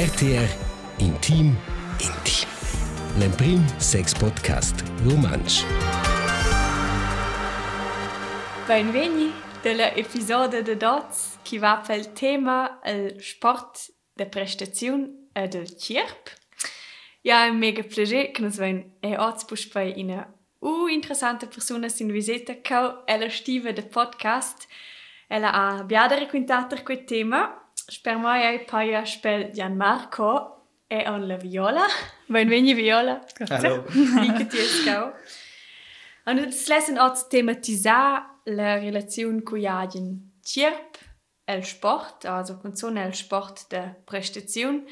RTR Intim Intim. L'emprim sex podcast romansch. Benveni della episodio de Dots che va pel tema il sport de prestazione e del cirp. Ja, è mega piacere che nos ven e oggi puspai una u interessante persona sin visita che è la stiva del podcast. Ella ha biada raccontato quel tema. Per me è poi a spel Gianmarco e on la Viola. Benveni Viola. Hallo. Mica ti escau. Und jetzt lassen uns thematisieren la relazione con jagen cirp, el sport, also con son el sport de prestazione,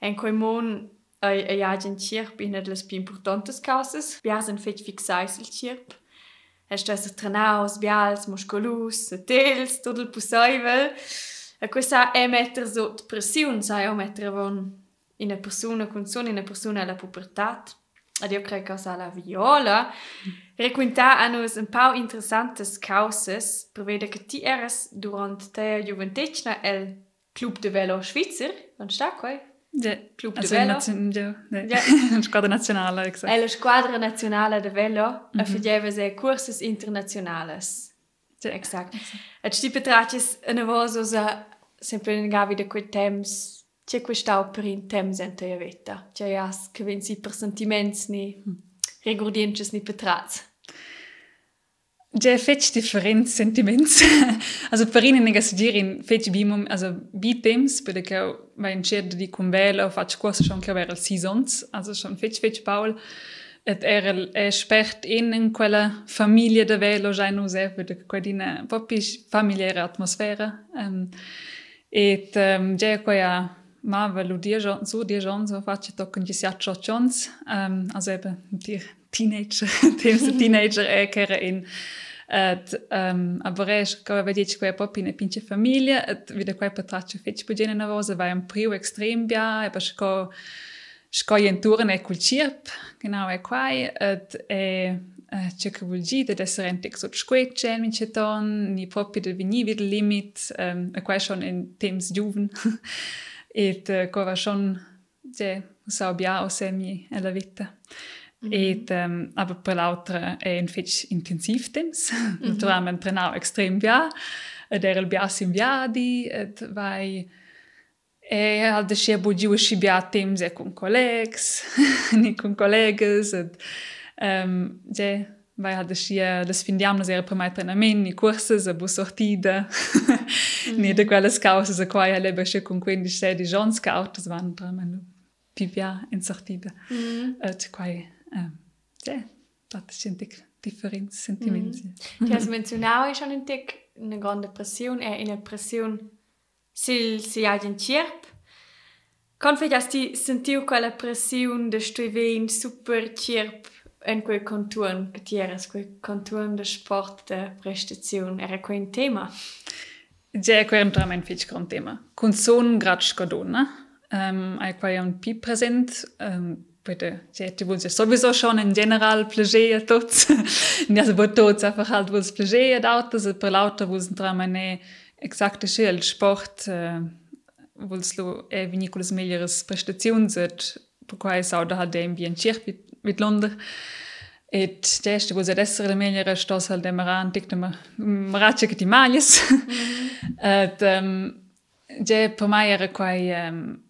en coi mon a jagen cirp in de las più importantes causas. Biasen fet fixais il cirp. Es stas trenaus, bials, musculus, tels, il possibile. E questa è mettere sotto pressione, sai, o mettere in una persona con in una persona alla pubertà. Ed io credo che sia la viola. Raccontar a nos un paar interessantes causes, per vedere che ti eras durante te gioventecna el Club de Velo Schweizer, non sta qua? Ja, Club de also Velo. nation, ja, ne. Ja. Squadra nazionale, exakt. È la squadra nazionale de Velo Mhm. e faceva se cursos internazionales. Ja. Exact. Et sti una voz osa sempre in gavi de quei temps c'è quest'au per in temps en te veta. C'è jas che vensi per sentiments ni regordiences ni petrats. Ja, fetch different sentiments. also per ihnen nega suggerin fetch bimum, also bi temps, per che va in ced di convelo, faccio corso schon che avere seasons, also schon fetch fetch Paul. Et era è spert in in quella famiglia de velo già in use, per che quadina proprio familiare atmosfera. Um, Et um, koja Marvel u dježo, zu dježon, so faci to këndjisja qoqons, um, also eben die teenager, temse teenager e kere in. Et um, a bëresh ka vedjeq koja popin e pinqe familje, et vide koja po pëtraqë feq po pëgjene në voze, vajem priu ekstrem bja, e pa shko shkojen turën e kulqirp, genau e kuaj, et e c'è che vuol dire ad essere in tex ot squetce, min ceton, ni proprio del vini vid limit, um, e quai schon in temps juven, et uh, co va schon, ja, so bia o semi e la vita. Et, um, aber per l'altra è un fetch intensiv temps. Mm -hmm. Naturalment trenau extrem bia, ed era il bias in viadi, ed vai e al de sche bugiu schi bia temps e con collegs, ni con collegas, ed um, ja, vai al de schi les findiamnas era per mai trenament, ni curses, a bu sortida, ni de quelles causas a quai aleba sche con 15-16 giorns cautas van tramenu pi bia in sortida. Mm. Et quai, um, ja, dat ist ein different sentiments. Tu has menzionau schon in tic una grande pressione e in pressione sil si ha in cirp. Con fe has ti sentiu quella pressione de stuvein super cirp en quei ti eras quei conturn de sport de prestazione era quei un tema. Ja, quai entra mein fitch grand tema. Con son grad scadona, um, ai quai un pi present, um, bitte, ja, ti vuol sowieso schon in general plager a tots. ja, so wird tots einfach halt vuol plager ad autos, per lauter vuol entra meine exacte schild sport, uh, vuol lo e viniculas miglieres prestazions, et per quai sau da halt dem circ vid, vid Londra. Et teste vuol essere la migliore stos halt dem ran, tic dem maracce che ti maglias. Et, um, ja, per mai era quai... Um,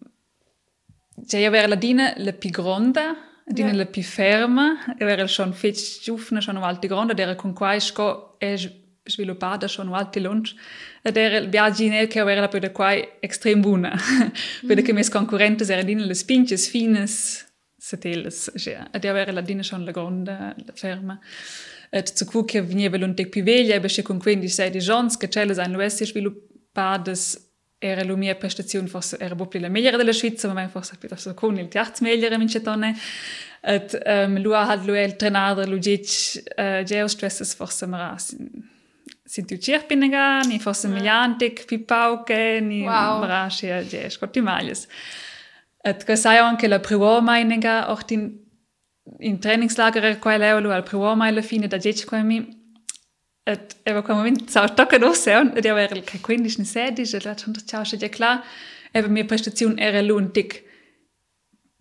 io era la dina la più gronda, la dina Ja. la più ferma, era schon fetch giufna, schon alti gronda, era con quai sco e sviluppata schon alti lunch. Ed era il viaggio che era la più da quai extrem buona. Perché che mes concorrentes era dina le spinches fines, ja. Ed io era la dina schon la gronda, la ferma. Et zu cu che veniva l'untic più veglia, e con 15-16 giorni, che c'è le sein l'US sviluppadas era la mia prestazione forse era proprio la migliore della Svizzera, ma forse piuttosto con il terzo migliore in Cetone. Et um, lui ha lui il trenador lui dice uh, geo stresses forse mara sind tu cirpinega ni forse miliantic pipauke ni Wow. mara sia ge scotti Et che sai anche la prima meinega auch in in Trainingslager qua leo lui al prima mai fine da dice qua mi Et eva quel moment sau tocca dosse ed eva era che 15 16 e la c'è ciao c'è clar eva mia prestazione era luntic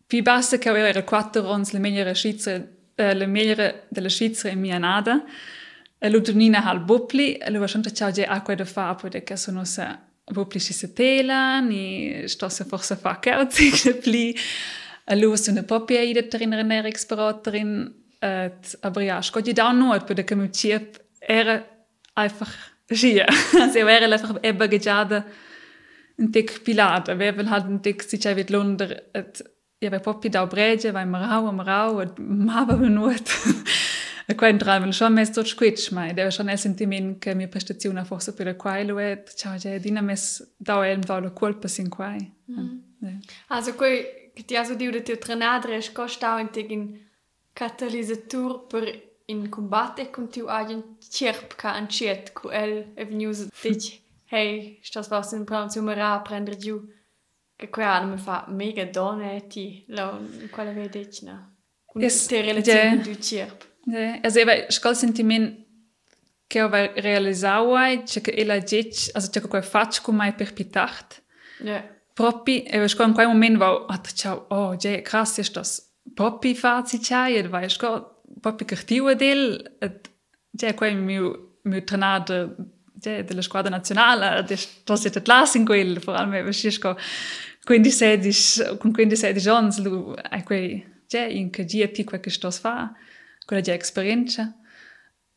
più bassa che era 4 ons la migliore Svizzera, eh, la migliore della Svizzera in Mianada. E lo tornina al bopli, e lo va sempre ciao je acqua da fa, poi che sono sa se tela, ni sto se forse fa kerzi, che pli. E lo sono proprio ida terin exploraterin, et aber ja, sko je da et poi che mi ciep era einfach schier. Also er era einfach ebbe gegiada un tic pilata, vevel halt un tic si c'è vid lunder, et ja, vai proprio da brege, vai marau, marau, et mava venuot. E qua entrava schon mes tot squitch, ma deve schon el sentiment che mia prestazione forse per la quai lo è, ciao, già dina mes da el va lo colpa sin quai. Mm. Also quei che ti ha so dio de teu trenadre es costau in tegin catalisatur per in combatte con tiu agent cerp ca an chet cu el e venius dich hey stas was in plan zu mera prender giu che quei mi fa mega donne ti lo quale vede na Yes, te relazione tiu cerp Ne, also eva skol sentiment che ho realizzato che che ela dic, also che quei faccio con mai per pitacht. ja Proprio, e skol in quel momento va, ah, ciao, oh, je, krass ist das. Proprio fazi e vai skol proprio cattivo del, et je quei mio mio trenado je della squadra nazionale, de sto siete classe in quel, vor allem e sco quindi sedis con quindi sedis ans lu ai quei je in che dia ti quel che sto fa quella già esperienza.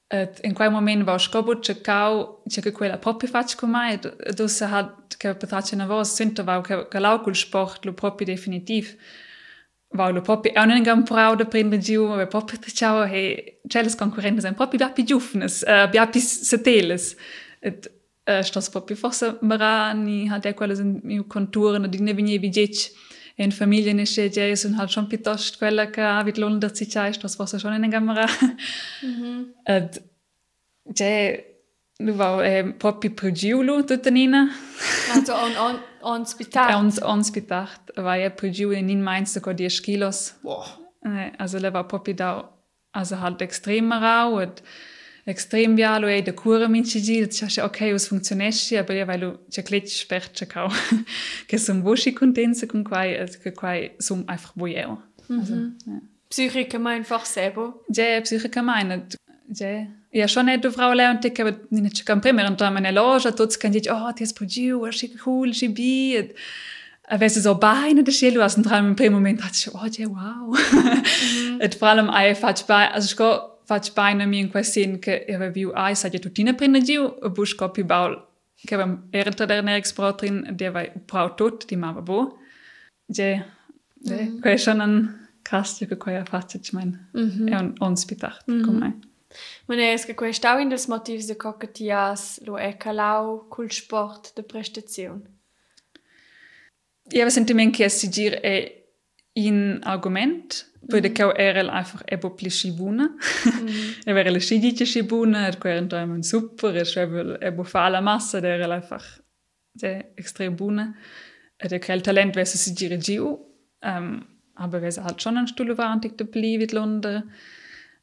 Et in quel moment va scopo che cau che quella proprio faccio con mai ed ossa hat che patatje na vos sento va che che lau col sport lo proprio definitiv. Va lo proprio è un gran proud de prendere giù e proprio te ciao e c'è le concorrenti sono proprio biapi giufnes uh, biapi seteles. Et uh, stos proprio forse marani hat quelle sind mi conturen di ne vigne vigec in ne c'è già sono halt schon piuttosto quella che avit l'onda si c'è stos forse schon in camera Ed, già, lu va eh, proprio per giulu tutta nina. also on on on spital ons ons gedacht, war ja per giulu in mainz sogar 10 kilos. Boah. Eh, also le war proprio da, also halt extrem rau und extrem bialo e de cura minci gil, c'è ok, us funzionesci, aber ja, weil lu c'è clet spert c'è cau, che son voci contenze con quai, che quai son einfach boieo. Also, ja. psychica mein einfach selber Già, psicicamente, già. Ja, schon nicht Frau Leon, die aber nicht schon prima und dann meine Loge, tots kann ich, oh, die ist progiu, was ist cool, sie bi. Aber es ist so beine der Schule, was dran im primo Moment hat ich, oh, ja, wow. Et vor allem ei fac bei, also ich go fac beine mi in question che era viu ai sa ja tutina prima giu, e bus copi baul, che era era tra der exploratrin, der war prau tot, die mama bo. Già, già, quella è schon un krass, che quella faccia, ich mein, è un onspitacht, come. Man es che questo in des motivs de cockatias lo è calau col sport de prestazione. Ja, aber sentiment che si gir è in argument, poi che era einfach ebo pli schibuna. E vera le schidice schibuna, et quer entra un super, e schwebel ebo fa la massa, der era einfach sehr extrem buna. Et er krell talent, wer si gir giu. Um, aber wer halt schon ein Stuhl war, antik de pli vid Londra.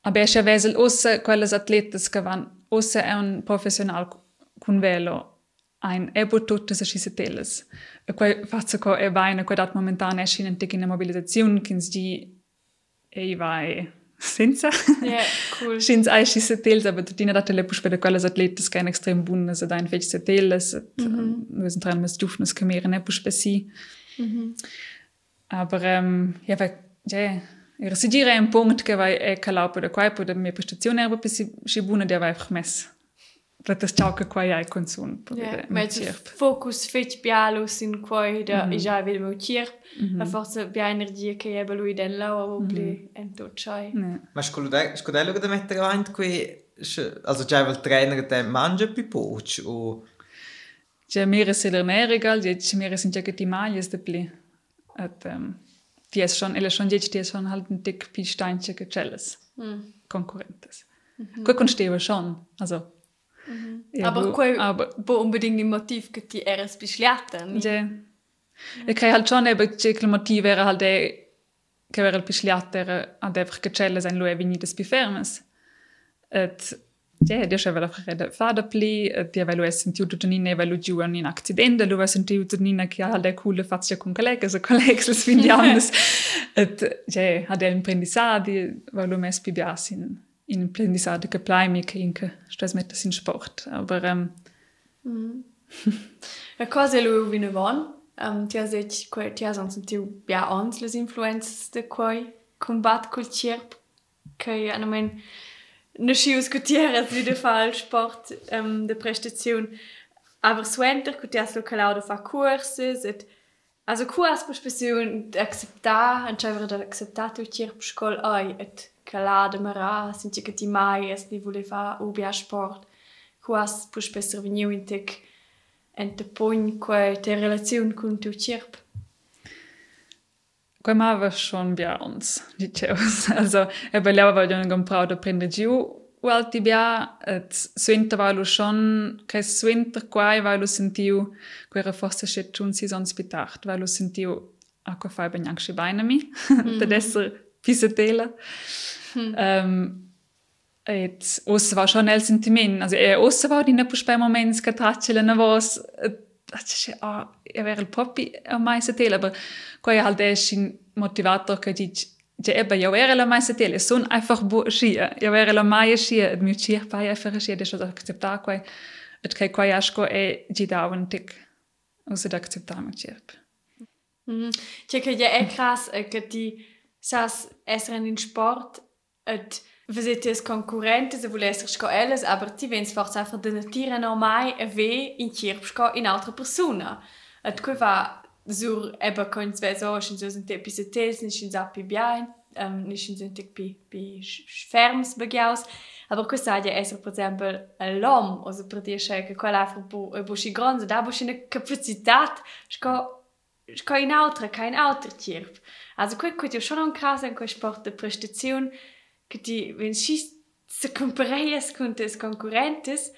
Aber er ja vesel ossa quelles van ossa è un professional con velo ein ebo tutte se ci teles. E quai faccio co e vaina quai dat momentan esci in kins di e vai senza. Ja, cool. Schins ai ci teles, aber tutina dat le pus per quelles atletas che ein extrem buonas ed ein fech teles. Wir sind dran mit dufnes camere ne pus spesi. Aber ähm, ja, weil, ja, era si gira un punct che vai e calau per quai per la mia prestazione erba per si si buona der vai einfach mess. Che quai ai consum per Ja, yeah, ma mit il cirp. focus fetch bialus in quai da i già vedo mo cirp, a forza bia energia che ebbe lui den lau a obli en tot chai. Ne. Ma scudello da mettere avanti qui also già il trainer te mangia più poco o Ja, mir ist sehr mehr egal, jetzt mir sind ja die Maljes de pli. At ähm, die ist schon, elle schon jetzt die ist schon halt ein dick pi steinche gecelles. Konkurrentes. Mhm. Gut konsteva schon, also. Ja, aber quai aber bo unbedingt im Motiv che ti eras bisliata. Ja. E crei halt schon eben che il motivo era halt de che era il pisliat era ad einfach gecelle sein lo evini des bifermes. Et ja, dia aveva fredda fada pli, dia aveva sentiu tutto nina aveva giù in accidente, lo aveva sentiu tutto nina che ha de coole faccia con colleghe, so colleghe les findianes. Et, ja, hat er imprendissadi, weil du mes pibias in, in imprendissadi che plai mi che inca stas mettas in sport. Aber, ähm, La cosa è lui vino von. Um, ti has detto che ti has sentito ja ans le influenze de quei combat col cirp che hanno men ne schius gutierrez wieder fall sport um, de prestation aber suenter che ti has localado fa curses et also kurs speciun acceptar an chavere da acceptato il cirp scol ai et calada mara senti che ti mai es ni voleva ubia sport kurs per spesser veniu in tek en te pogn quei te relazione con tu cirp. Quei mava schon bia uns, diceus. Also, e bellava voglio non comprare da prendere giù, u alti bia, et suenter va lo schon, che suenter quai va lo sentiu, quei era forse schet schon si son spitacht, va lo sentiu a quei fai ben anche beina mi, mm. da desser pisatela. Mm. Um, et var schon el sentiment also e ossa var dina po spai moments che tracce na vos dice ah e avere il popi a mai se tele aber quai halt è sin motivator che dice Ja, eben, ja wäre la mai se tele, son einfach bo schia. Ja wäre la mai schia, et mi chir pai einfach schia, de schon acceptar quai, et kai quai asco e gi da un tic. Usa da acceptar mi chir. Mhm. Che ja è krass, che ti sas essere in sport, et Vedete as concorrentes e volesser sco elles, aber ti vens forza einfach de natira normai e ve in cirp sco in altra persona. Et quei va sur eba con sve so, sin so sind epi setes, ni sin sappi bien, um, ni sin sind pi pi ferms begiaus, aber quei sadia esser per esempio l'om, o se per dir che che quella fa bu e bu si gronza, da bu si una capacitat sco sco in altra, kein alter cirp. Also quei quei schon un caso in quei sport de prestazione ti wenn si se compareias con tes concurrentes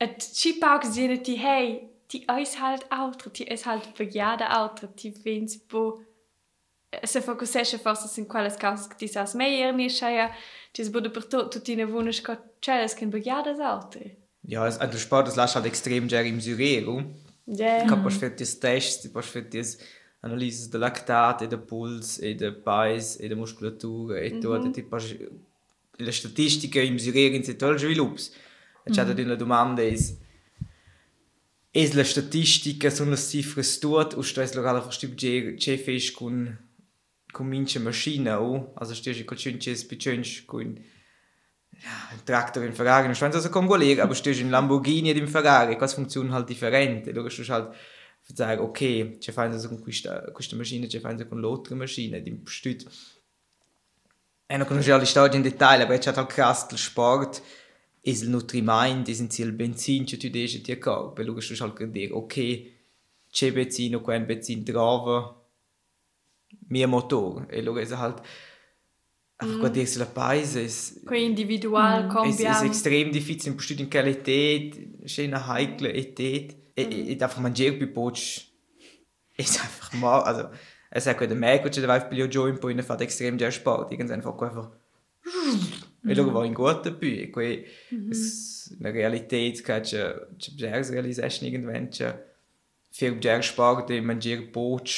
et si pauks dine ti hey ti eis halt altre ti es halt begiada altre ti vens bo se focusesce forse in quelles causas ti sas meier ni scheia ti es bude per tot tu ti ne vunes co celes ken begiada altre Ja, es, also Sport das lässt halt extrem sehr im Surero. Ja. Kann man für das Tests, man für das Analyse del lactat, e del puls, e del pais, e della muscolatura, e mm -hmm. tipo, le statistiche in misura in settori sviluppi. E c'è mm -hmm. una domanda è es la statistica sono le cifre tut o es locale con con minche maschina o also stehst con chinches pichens con ja, Traktor in Ferrari, non so se con collega, aber stehst in Lamborghini in Ferrari, quasi funziona halt differente. Du kannst halt sagen, ok, c'è fanno con questa, questa macchina, c'è fanno con l'altra macchina, di stüt. E non conosco le storie in dettaglio, però c'è il cast del sport, e il nutriment, e il benzin, c'è tu dici ti accorgi, per lui che halt dire, ok, c'è benzin o quel benzin trova, mio motore, e lui è halt, einfach mm. dire sulla paese, è, Quei individual è, cambiam. è estrem difficile, in stüt in qualität, c'è una heikle etät, e, e einfach mangiare più poco ist einfach mal also es sagt der Merk der Wife Billy Joe in poi fa extrem der Sport irgend einfach einfach e lo va in guarda più e quei la Realität che c'è c'è già realization irgendwann viel der Sport e mangiare poco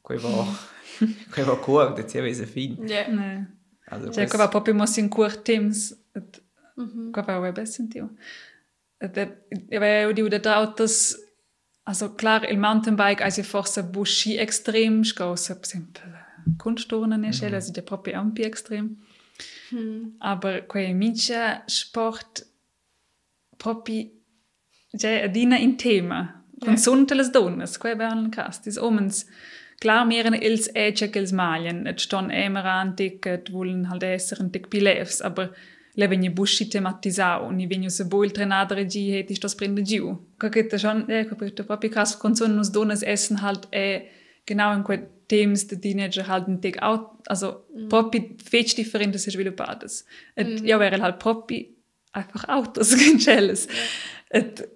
quei va quei va corto e c'è vese fin Ja. Ne. also qua va proprio mo in curt temps, et, qua va web sentiu. Ich habe die da autos also klar il mountainbike also forse busci extrem scosa per esempio Kunstturnen ist mm. also der proprio ampi extrem aber quei mincha sport proprio cioè adina in tema con sunte les donnes quei ben cast. Is omens klar meren ils ece che ils malien et ston emer antic et wollen halt esser un tic pilefs aber le vegni busci tematisau ni vegni se bo il trenadere gi het ich das prende giu ka che schon eh ka per proprio cas con son nos donnes essen halt e genau in quei Themes de teenager halt un tic out also mm. proprio fetch differente se sviluppadas et mm. ja wäre halt proprio einfach autos gencelles et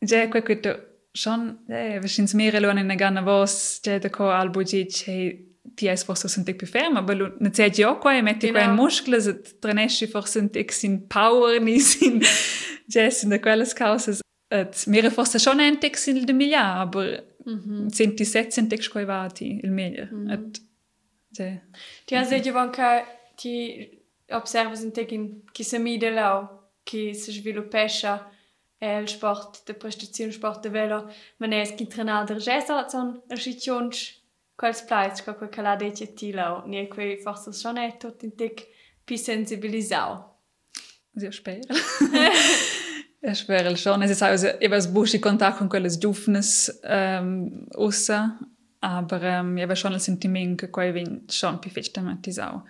ja quei che schon eh verschins mere lo in ganna vos ja de co albo gi che ti es forse sunt più ferma aber lu ne zet jo qua e metti qua in Genau. muscles et trenesci forse sunt ex in power ni sin ja sind de quelles causas et mere forse schon ein tex in de milia aber mm-hmm. senti set senti che vati il meglio mm-hmm. et sì. ti ha detto anche ti observas un tekin che si mide lau che si sviluppa è il sport de prestazione sport de velo ma ne è che trenader gesa son a schions quels que quel che l'ha detto Tilo, ne quei forse sono è tutto un tic più sensibilizzato. Io spero. Io spero il schon, es sei also eben buschi Kontakt con quelles Jufnes ähm ussa, aber ähm ja schon il sentiment che quei vin schon più fest tematizzato.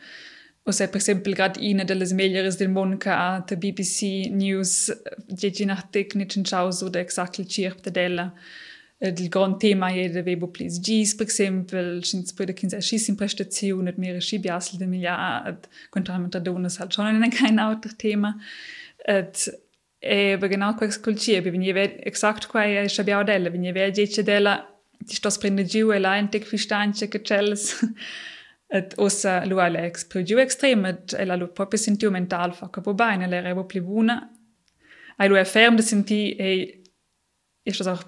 O se per esempio grad ina delle meglieres del mondo che ha te BBC News, eh, di ginartic, nicin ciao su de exactly cirp de della. Il gran tema è da webo please gis per esempio sind poi da kinsa schis in prestazione et mere schi biasel de milia contra mit donas halt schon ein kein auto Thema et E per genau quel culture, per venire ved exakt qua è schabiao della, venire ved dice della ti sto prende giù e là in tec fistanche che celles. et ossa lu alle ex pro giù extrem et e la lu proprio sentiu mental fa capo bene, le revo plivuna. Ai lu è ferm de senti e ist das auch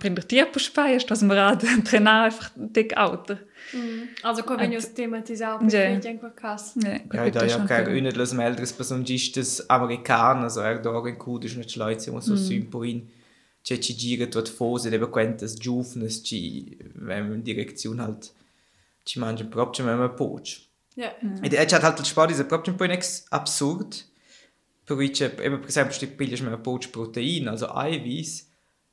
Spei, ist das mir rad trainer einfach dick Auto. Mm. Also come venire tematizzato per ja. in quel caso. Ja, ja da ja che una delle meldres persongistas americane, also er da in Kudisch nicht schleize, mo so mm. simpoin c'è ci gira tot fose, deve quantas giovnes ci wenn in Direktion halt ci mangiano proprio come poch. Ja. Ed è halt il sport, è proprio un po' absurd. Per cui c'è, per esempio, sti piglias me poch protein, also Eiweiß,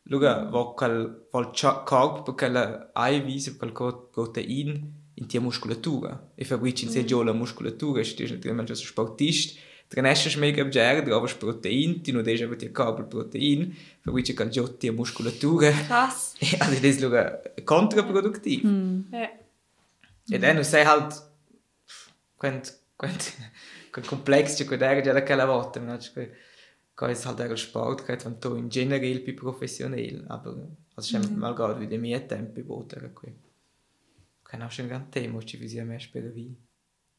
Luga, vo quel vol corp per quella eiweiß, per quel protein in tia musculatura. E fabrici in se già la musculatura, sti naturalmente so sportist, trenesces mega bger, drovas protein, ti non deja tia corp il protein, fabrici quel già tia musculatura. Krass. E also das luga kontraproduktiv. Mm. Ja. E dann non sei halt quant quant quel complex che quella era già la quella volta, no? es halt auch Sport geht, wenn du in generell bei professionell, aber also ist mhm. mal gerade wie der Tempo geboten qui. Kein auch schon ganz Thema, ci vi mehr spielen wie.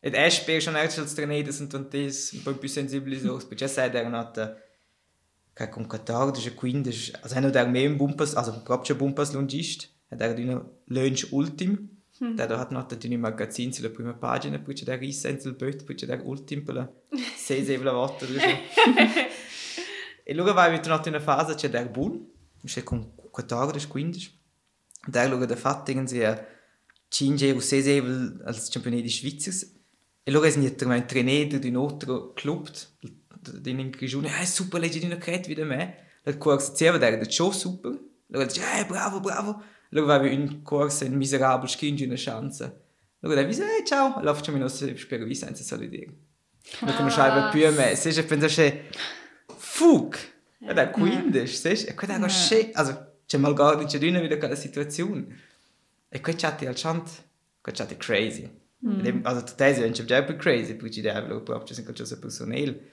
Ed è spero schon erst als Trainer sind und das un po' più sensibilizzato, perché sai der nata che con 14 15 also hanno der mehr Bumpas, also proprio Bumpas lungist, ed era di lunch ultim. Hmm. Der hat noch die Magazin sulla prima pagina, c'è der Risenzel böt, poi c'è der ultim per la 6 7 volte. E allora vai tornato in una fase c'è del buon, c'è con 14, 15. Und dann schauen, der Vater irgendwie 5 o 6 Euro als Champion di Svizzera. E allora è venuto un trainer di un altro club, di in Grigione, eh, super, leggi di una creta wie me. Il corso diceva, era schon super. Allora dice, eh, bravo, bravo. Allora avevo un corso in miserabile, skingi una chance. Allora dice, eh, ciao, allora facciamo i nostri spero senza solidare. Non conoscevo più a me. Se io pensavo, Fug! Ja. Der quindisch, siehst du? E quella era scè, also, c'è mal gar nicht drin wieder quella situazione. E quella c'è al chant, quella c'è crazy. Mm. Also, tu tesi, non c'è già più crazy, poi ci deve proprio, c'è sempre cosa personale.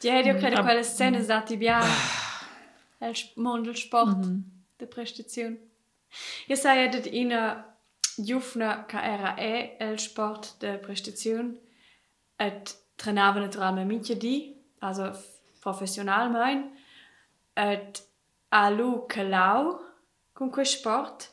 Ja, io credo quelle scene dati via il mondo del sport, mm -hmm. de prestazione. Io sai che in Jufna che era e il sport de prestazione, et trenava naturalmente di, also professional mein. Et alu calau con quel sport.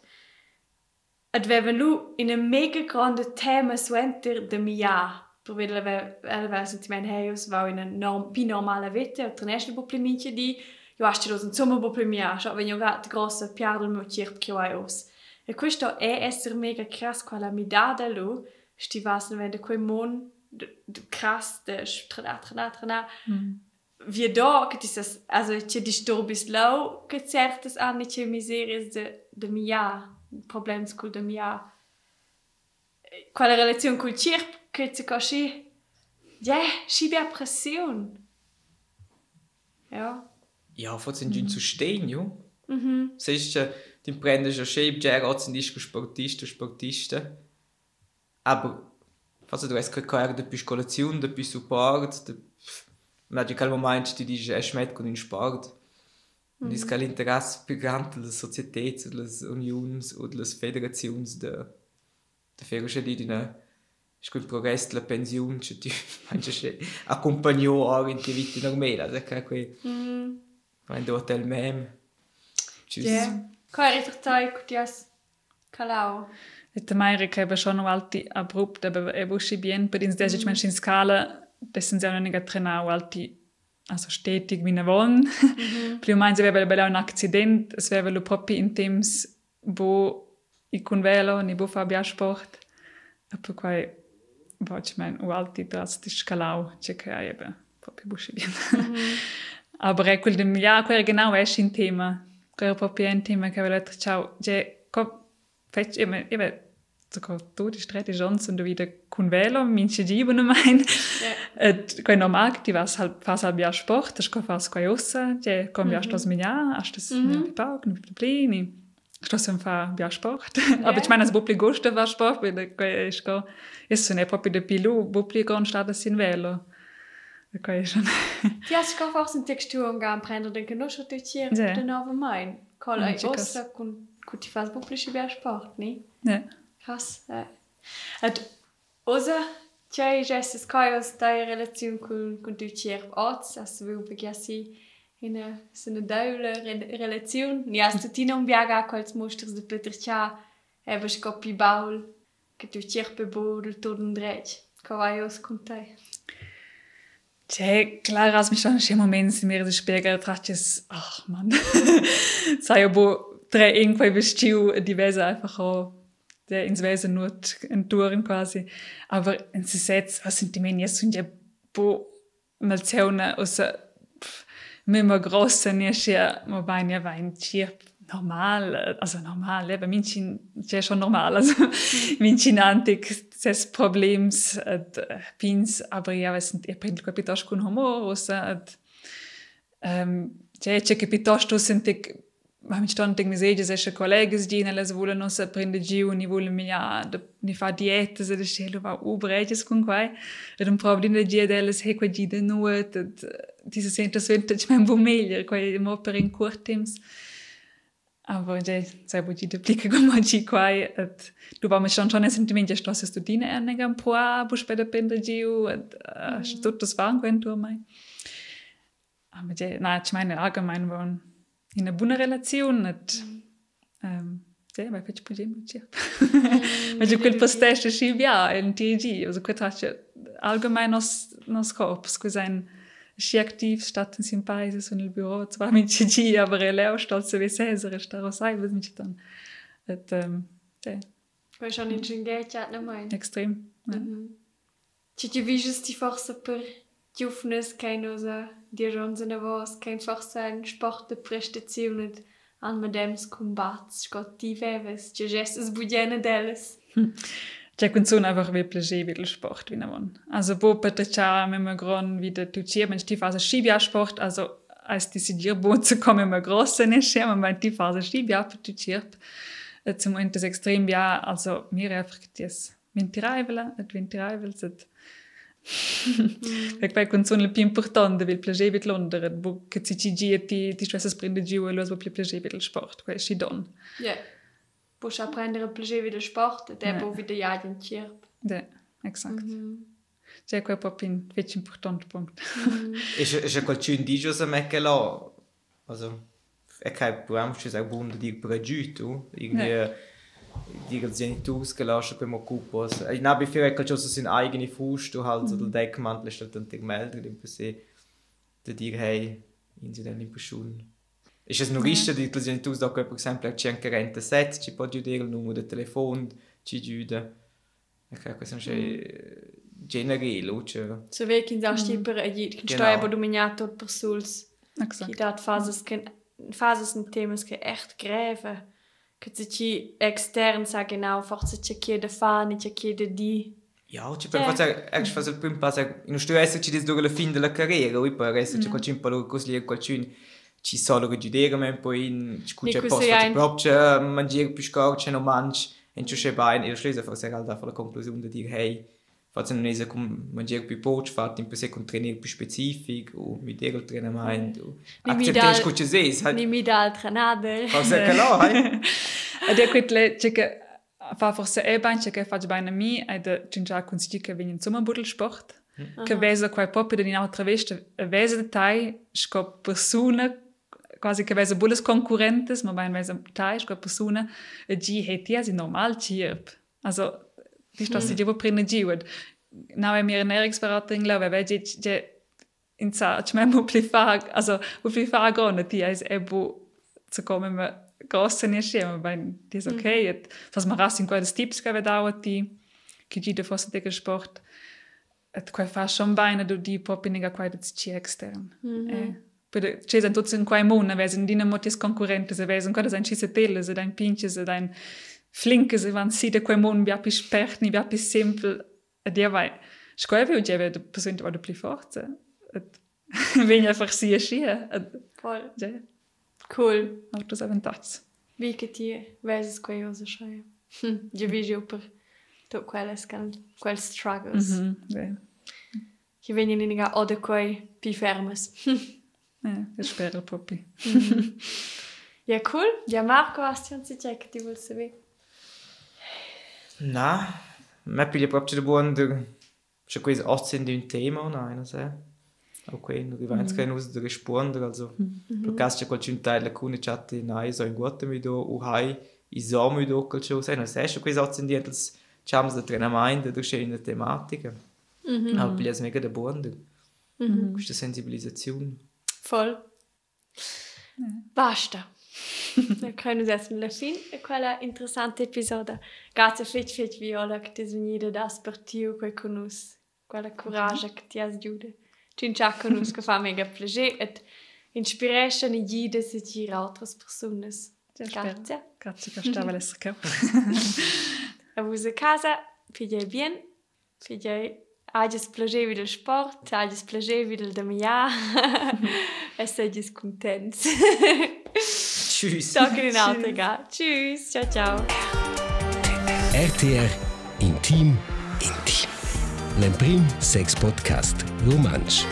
Et vevan lu in un mega grande tema suenter de mia per vedere el sentiment heios va in un norm, pi normale vette et trenesce po pleminche di io hast du un sommer po plemia scha wenn io gat grosse piardel mo cirp che vai os e questo è essere mega krass quella mi da da lu sti vasen wenn de quei mon krass de trana trana trana mm wie da ti sas also c'è disturbis lau che certes anni c'è miseries de de mia problems col de mia. Quella relazione col cirp che ti così ja si bia pressione ja. Ja forse in zu stehen jo mhm. Se ist die prende ja shape ja rats in sportista sportista aber also du hast keine de piscolazione de più support de Magical Moment, die dice, è smet con un sport. Mm. Und es kein Interesse più grande delle società, delle unioni o delle federazioni de, de fare di una ich il progresso della pensione cioè ti mangi accompagnò ora in vita normale also che qui mm. mein hotel mem tschüss ja yeah. kann ich doch teil gut yes Kalau. Et America è schon noch alti abrupt, aber è buschi bien, per ins desig mm. in scala, dessen sie auch nicht trenau alti, also stetig wie ne wollen. -hmm. Più meins aveva bella un accident, es aveva lo proprio in temps, wo i convelo, ni bo fa bia sport. E per quai, voce mein, u alti drastisch calau, c'è che hai eben, proprio buschi bien. Aber è quel dem, ja, quel genau è in tema. Quel proprio un tema che aveva ciao, je, kom, fetch, eben, eben, sogar tu die Strecke Johnson wieder kun velo min ci gibo no mein et quei normal ti vas fas al bia sport das ko fas quei ossa je kom bia stos minja as das mi pauk ni plini stos sem fa bia sport. Aber ich meine es bupli gusto va sport weil quei es ko es ne proprio de pilu bupli gon stada sin velo. Quei schon. Ti has ko fas un textur un gam prender den kenosho tu tier de nova mein kol ai ossa kun ti fas bupli bia sport ni ja Krass. Ja. Und außer Jerry's Kaios, deine Relation mit Deutscher Arzt, also wir vergessen, in eine doule Relation. Ja, also die non biaga als Muster de Petercha, habe ich Kopi Baul, que Deutscher bebodel, toten Dreck. Kaios kommt da. Tja, klar, als mich schon im Moment sind mir die Spiegel dachte ich, ach Mann, sei aber drei irgendwo bestimmt diverse einfach auch der ins Wesen nur enturen quasi. Aber in se sets a sentimenti sunt ja bo malzeuna osa mimmer grosse ne ja ma bain ja wein chier normal also normal aber minchin ja schon normal also minchin antik ses problems et pins aber ja was sind ihr print capitas con humor et ähm ja che capitas sind ma mi ston tec mesegia se collegas di nella vola non sa prende giu ni vola mi ja ni fa dieta se de scelo va ubreges con quai ed un problema di dia delles he qua gida nuot ed diese senta vintage mein bo meglio quai mo per in curt temps aber ja sai bo gida plica con ma gi quai ed du va mi schon schon sentimenti sto se studine ernega un po bu speda prende giu ed tutto svan quento mai aber ja na ich meine allgemein waren in einer buona relazione et um, sì, ma faccio più gemmi ma giù quel postesto si via in TG also quel traccia allgemein nos nos corps que sein si aktiv statt in sin paese so nel bureau zwar mit TG aber er leo stolz wie Cesare staro sai was mich dann et um, sì. poi schon in Cinghetia no mai extrem ja. -hmm. ci ti viges ti forse per Jufnes kein osa Dir Johnson was kein sein Sport de Prestationen an madems combats Gott die weves Di gestes budjene. Ja kun so einfach wie plagé Sport wie man. Also bo immer gron wie der tuier men die Phase Skibiasport also als die bo zu kommen immer grosse Scher man die Phase Skibia tuiert zum das extrem ja also mir einfach Winterreivel Winterreivel. Ec pai con son le più importante vil plager vit Londra, bu che ci ci gi ti ti stresses prende giu e lo bu più plager vit il sport, quai si don. Ja. Bu scha prendere plager vit il sport, e bo vit de jagen tierp. Ja, exakt. Mm -hmm. C'è quel proprio un fece importante punto. E c'è qualcuno di giù se me che lo, also, è che proviamo ci sei buono di pregiuto, irgendwie ja die Geniturs gelassen beim Okkupos. Ich habe viel schon so seine eigene Fuß, du halt so mhm. der Deckmantel ist dann die gemeldet im Prinzip. Der dir hey, in sie dann in Person. Ist es noch richtig, die Geniturs da per esempio c'è anche rente set, ci può dire il numero del telefono, ci giuda. Ecco, questo è generale, cioè. So wie in der Stipper, ich steuere aber dominato per Suls. Die dat Phases, Phases sind Themen, die echt gräven. Ci extern genau forse c'è chiede fa, ni c'è chiede di. Ja, ci per fare ex fare il primo passo, non sto essere ci dentro la fine della carriera, poi per essere c'è qualcuno per così qualcuno ci solo che giudere, ma poi in c'è posto proprio mangiare più c'è non mangi, e c'è bene, e schließlich fare halt einfach la conclusione di dire hey, Faz non è come mangiare più poco, fate in sé con trainer più specifico, o mi dire il allenamento. Accettare che ci sei. Ni mi dà allenare. Forse che no, eh? Ed è quelle che fa forse è bene che faccio bene a me, ed c'è già consiglio che viene insomma un sport. Che vesa quai proprio in un'altra veste, vesa dettagli, sco persone quasi che vese bulles concurrentes, ma bein vese tais qua persona e gi heti asi normal chirp. Also, di sto si jevo prina giwed. Na e mir ernährungsberaterin la, ve je je in sa, ich mein mo pli fa, also wo pli fa gona ti es e bu zu kommen me grosse ne schema, bein di is okay, et was ma ras in tips che ve dauert ti, che gi de fosse de sport. Et quai fa schon beine du di popiniga quai ci extern. -hmm. eh, Poi ci sono tutti in quei mondo, vesi in dinamo tis concorrenti, se vesi ancora sein ci se se dein pinche, se dein flinke, se van si de quei mondo bia più sperti, bia più simple, e dia vai. Scoe vi ugge de persone vado più forte. Et vegna einfach si a scia. Voll. Ja, Cool. autos avantats. Wie che ti vesi quei cose schaia? Hm, Io vi giù per tu quelles can, quels struggles. Mm -hmm. Mhm, beh. Che vengono in ga o de quei più fermes. Ja, ich spero proprio. ja, cool. Ja, Marco, hast du uns die Check, die willst du wissen? Na, me piglia proprio da buon der schon quasi 18 di un tema, nein, also. Ok, non rivanz mm. kein us da rispondere, also. Per caso c'è qualche teile con chat nein, so in gutem mi do u hai i so mi do quel show, sai, non sai, schon quasi 18 di das chams da treinamento da schöne tematica. Mm -hmm. Aber piglia mega da buon der. Mm -hmm. Questa sensibilizzazione. Voll. Basta. Wir können alla fine di quella interessante episodio. Grazie fetch fetch viola che ti venite da spartio quei conus, quella coraggio che ti has giude. Cincia conus che fa mega piacere et inspiration e guida se gira altre persone. Grazie. Grazie che stava l'esserca. A vostra casa, figli bien, figli Ages plager wieder Sport, ages plager wieder dem Jahr. es seid contents. Tschüss. Danke in. Tschüss. Ciao, ciao. RTR Intim Intim. L'Emprim Sex Podcast Romansch.